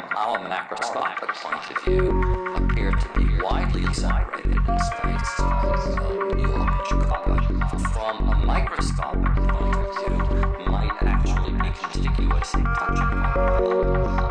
from our macroscopic point of view, appear to be widely separated in space, uh, New York, Chicago, from a microscopic point of view, might actually be conspicuous in touching one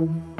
Yeah.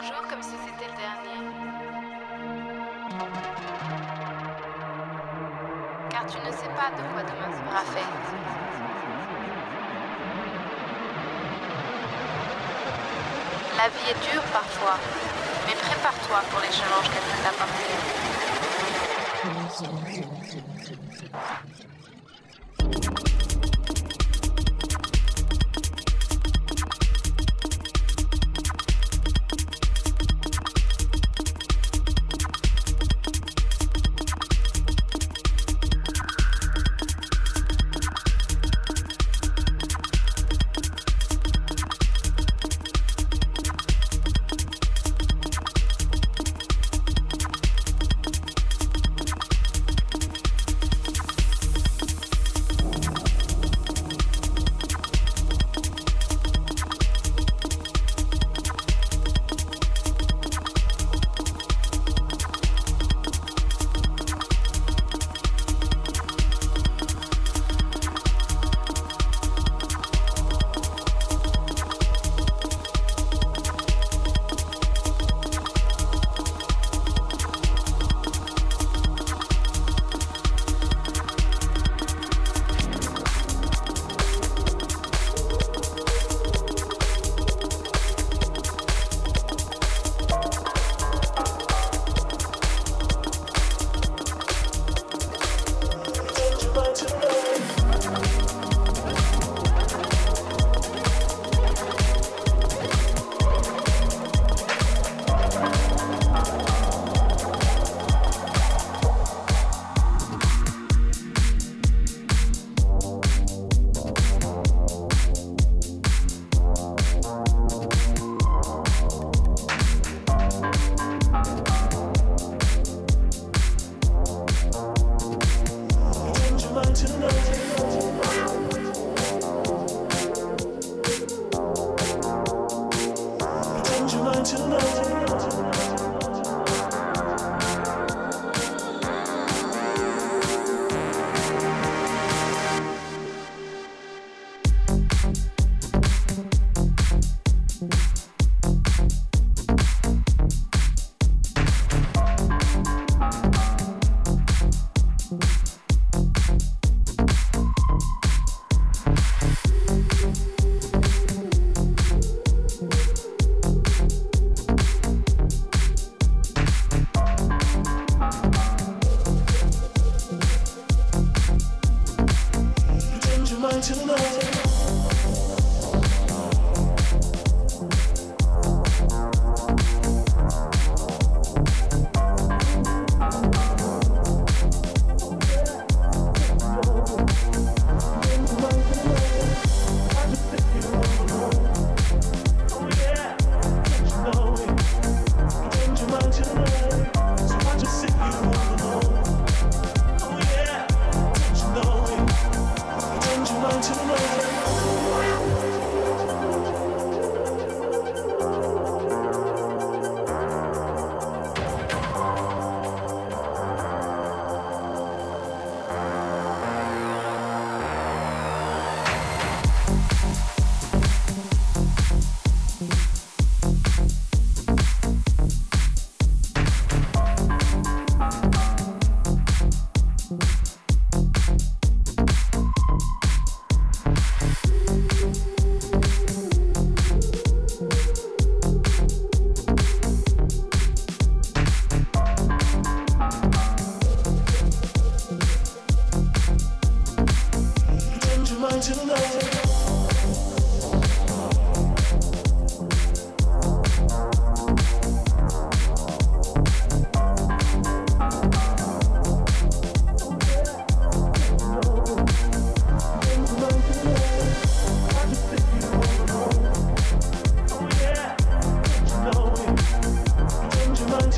Chaque jour comme si c'était le dernier. Car tu ne sais pas de quoi demain sera fait. La vie est dure parfois, mais prépare-toi pour les challenges qu'elle peut t'apporter.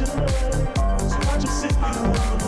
to love. So I just sit here.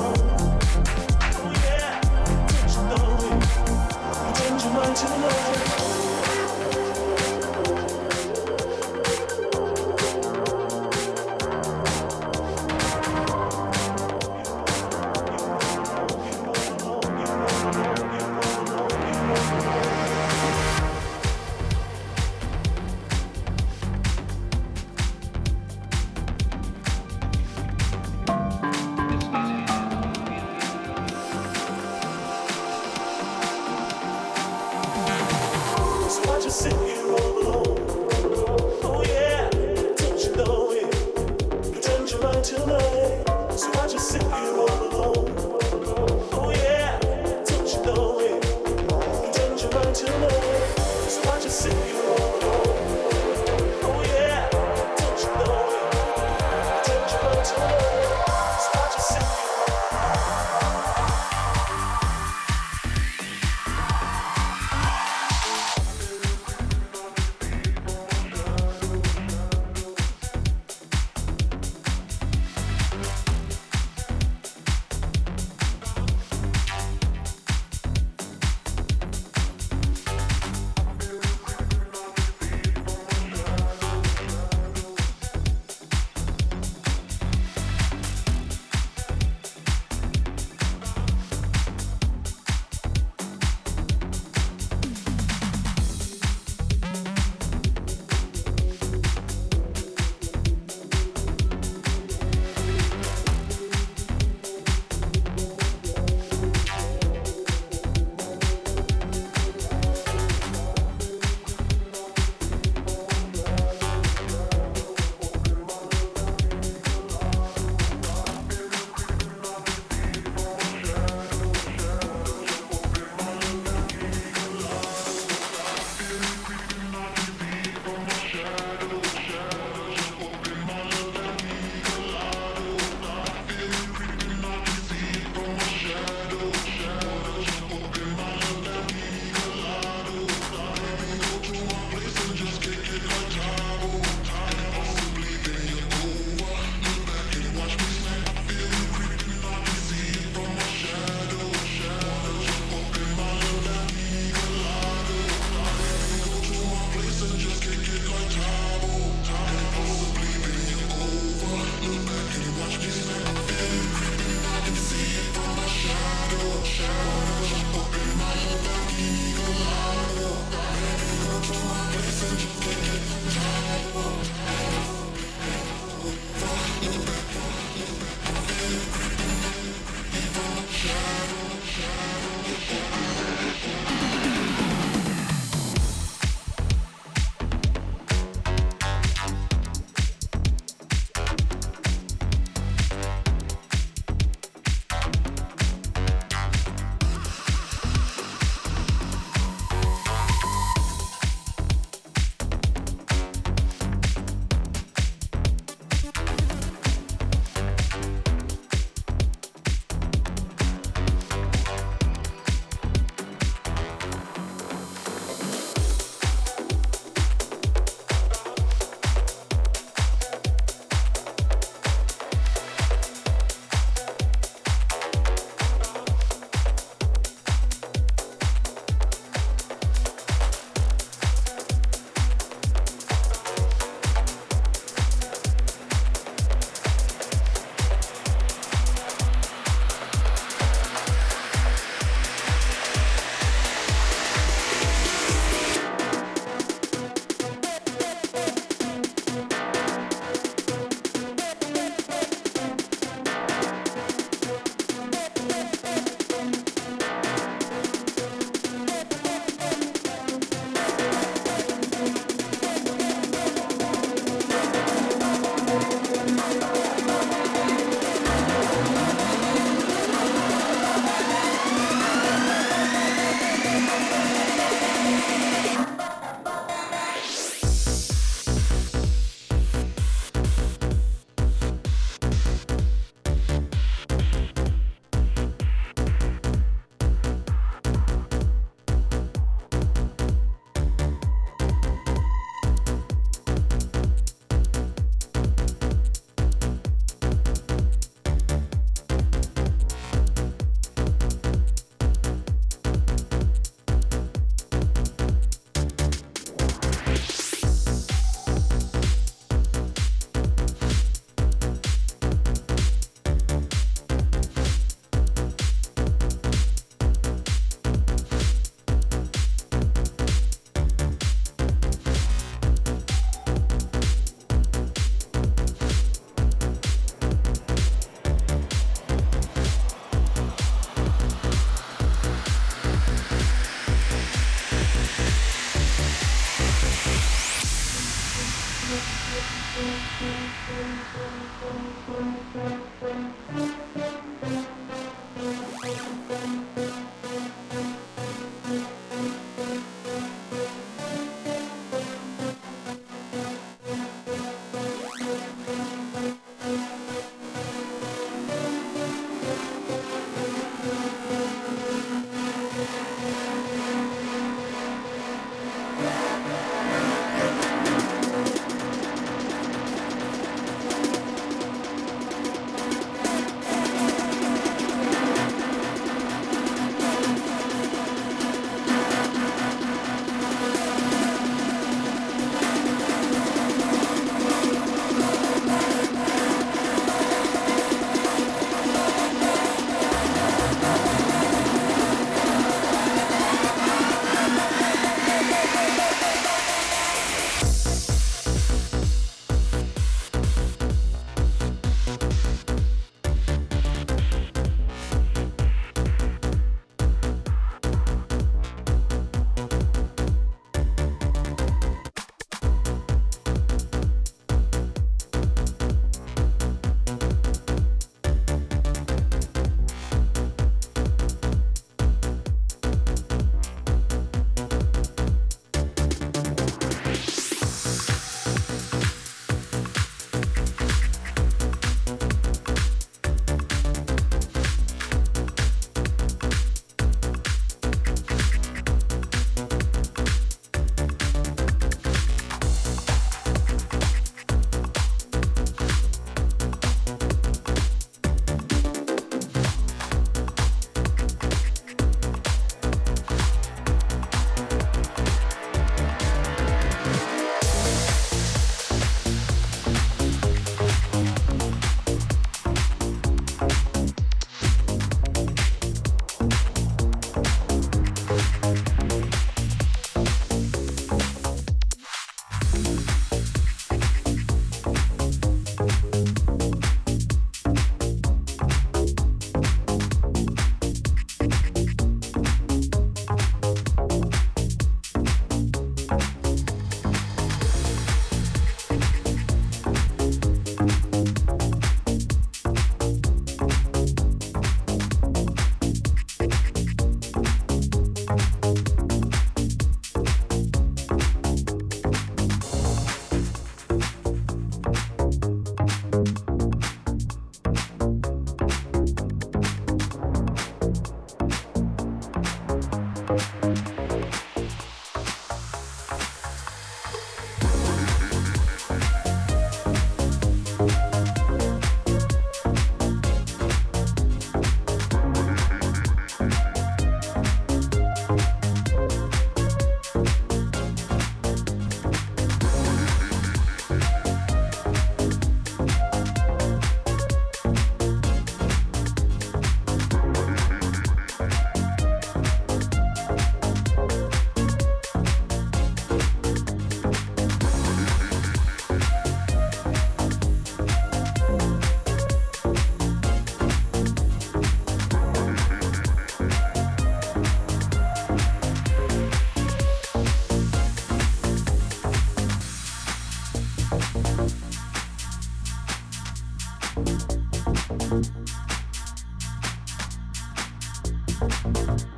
Música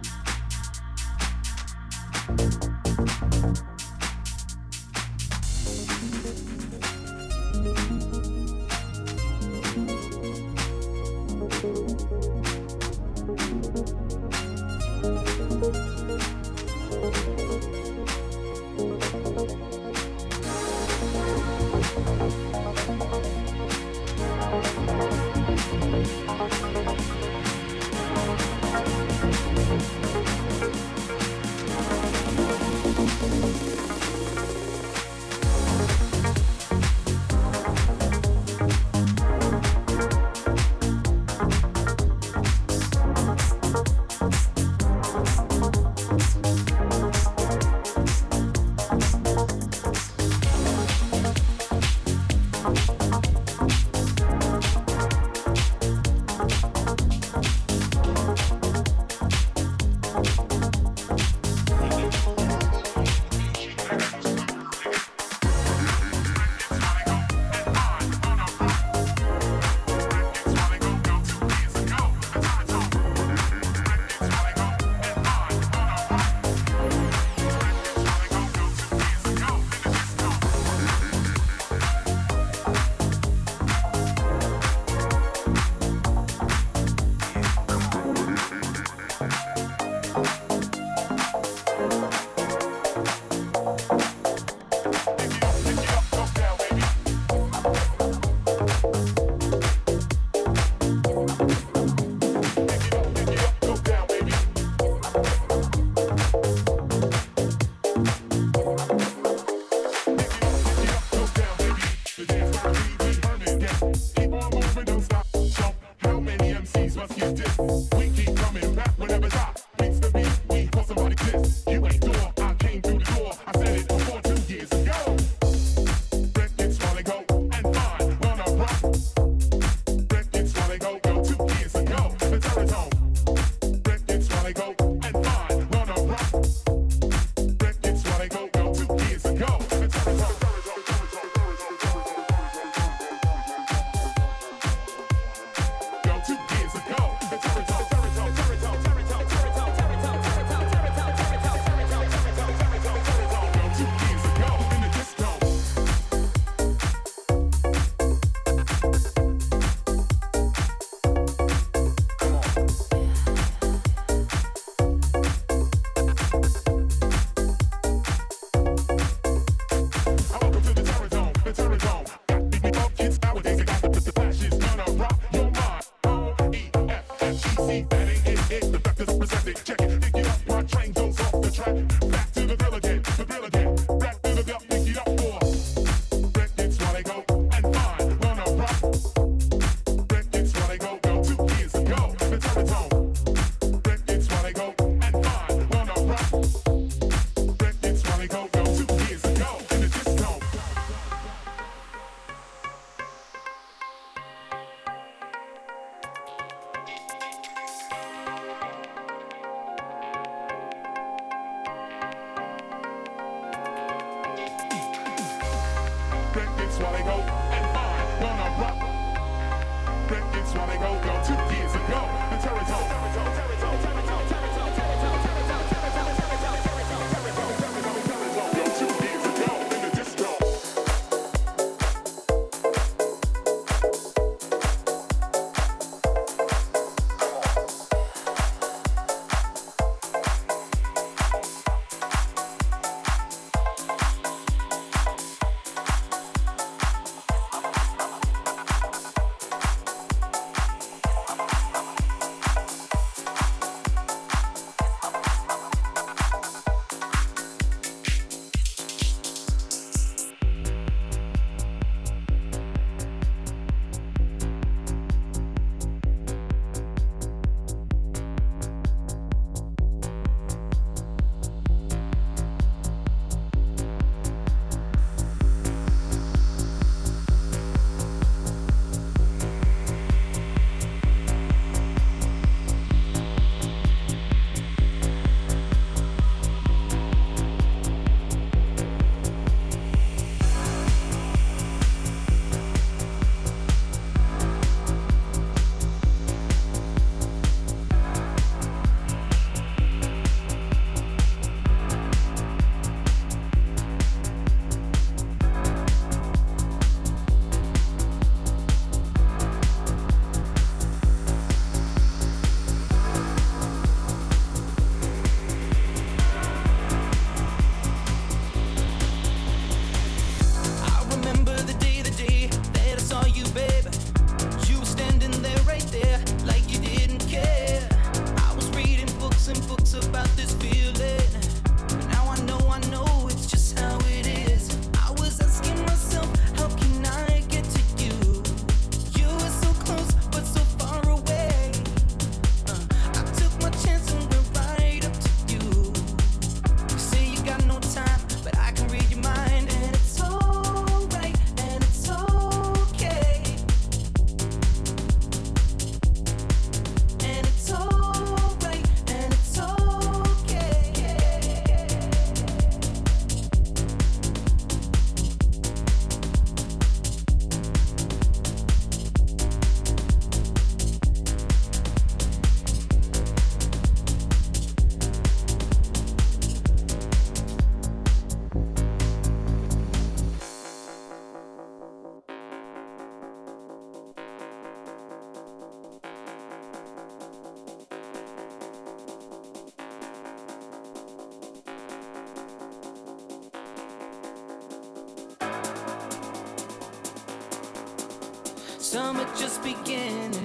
Summer just began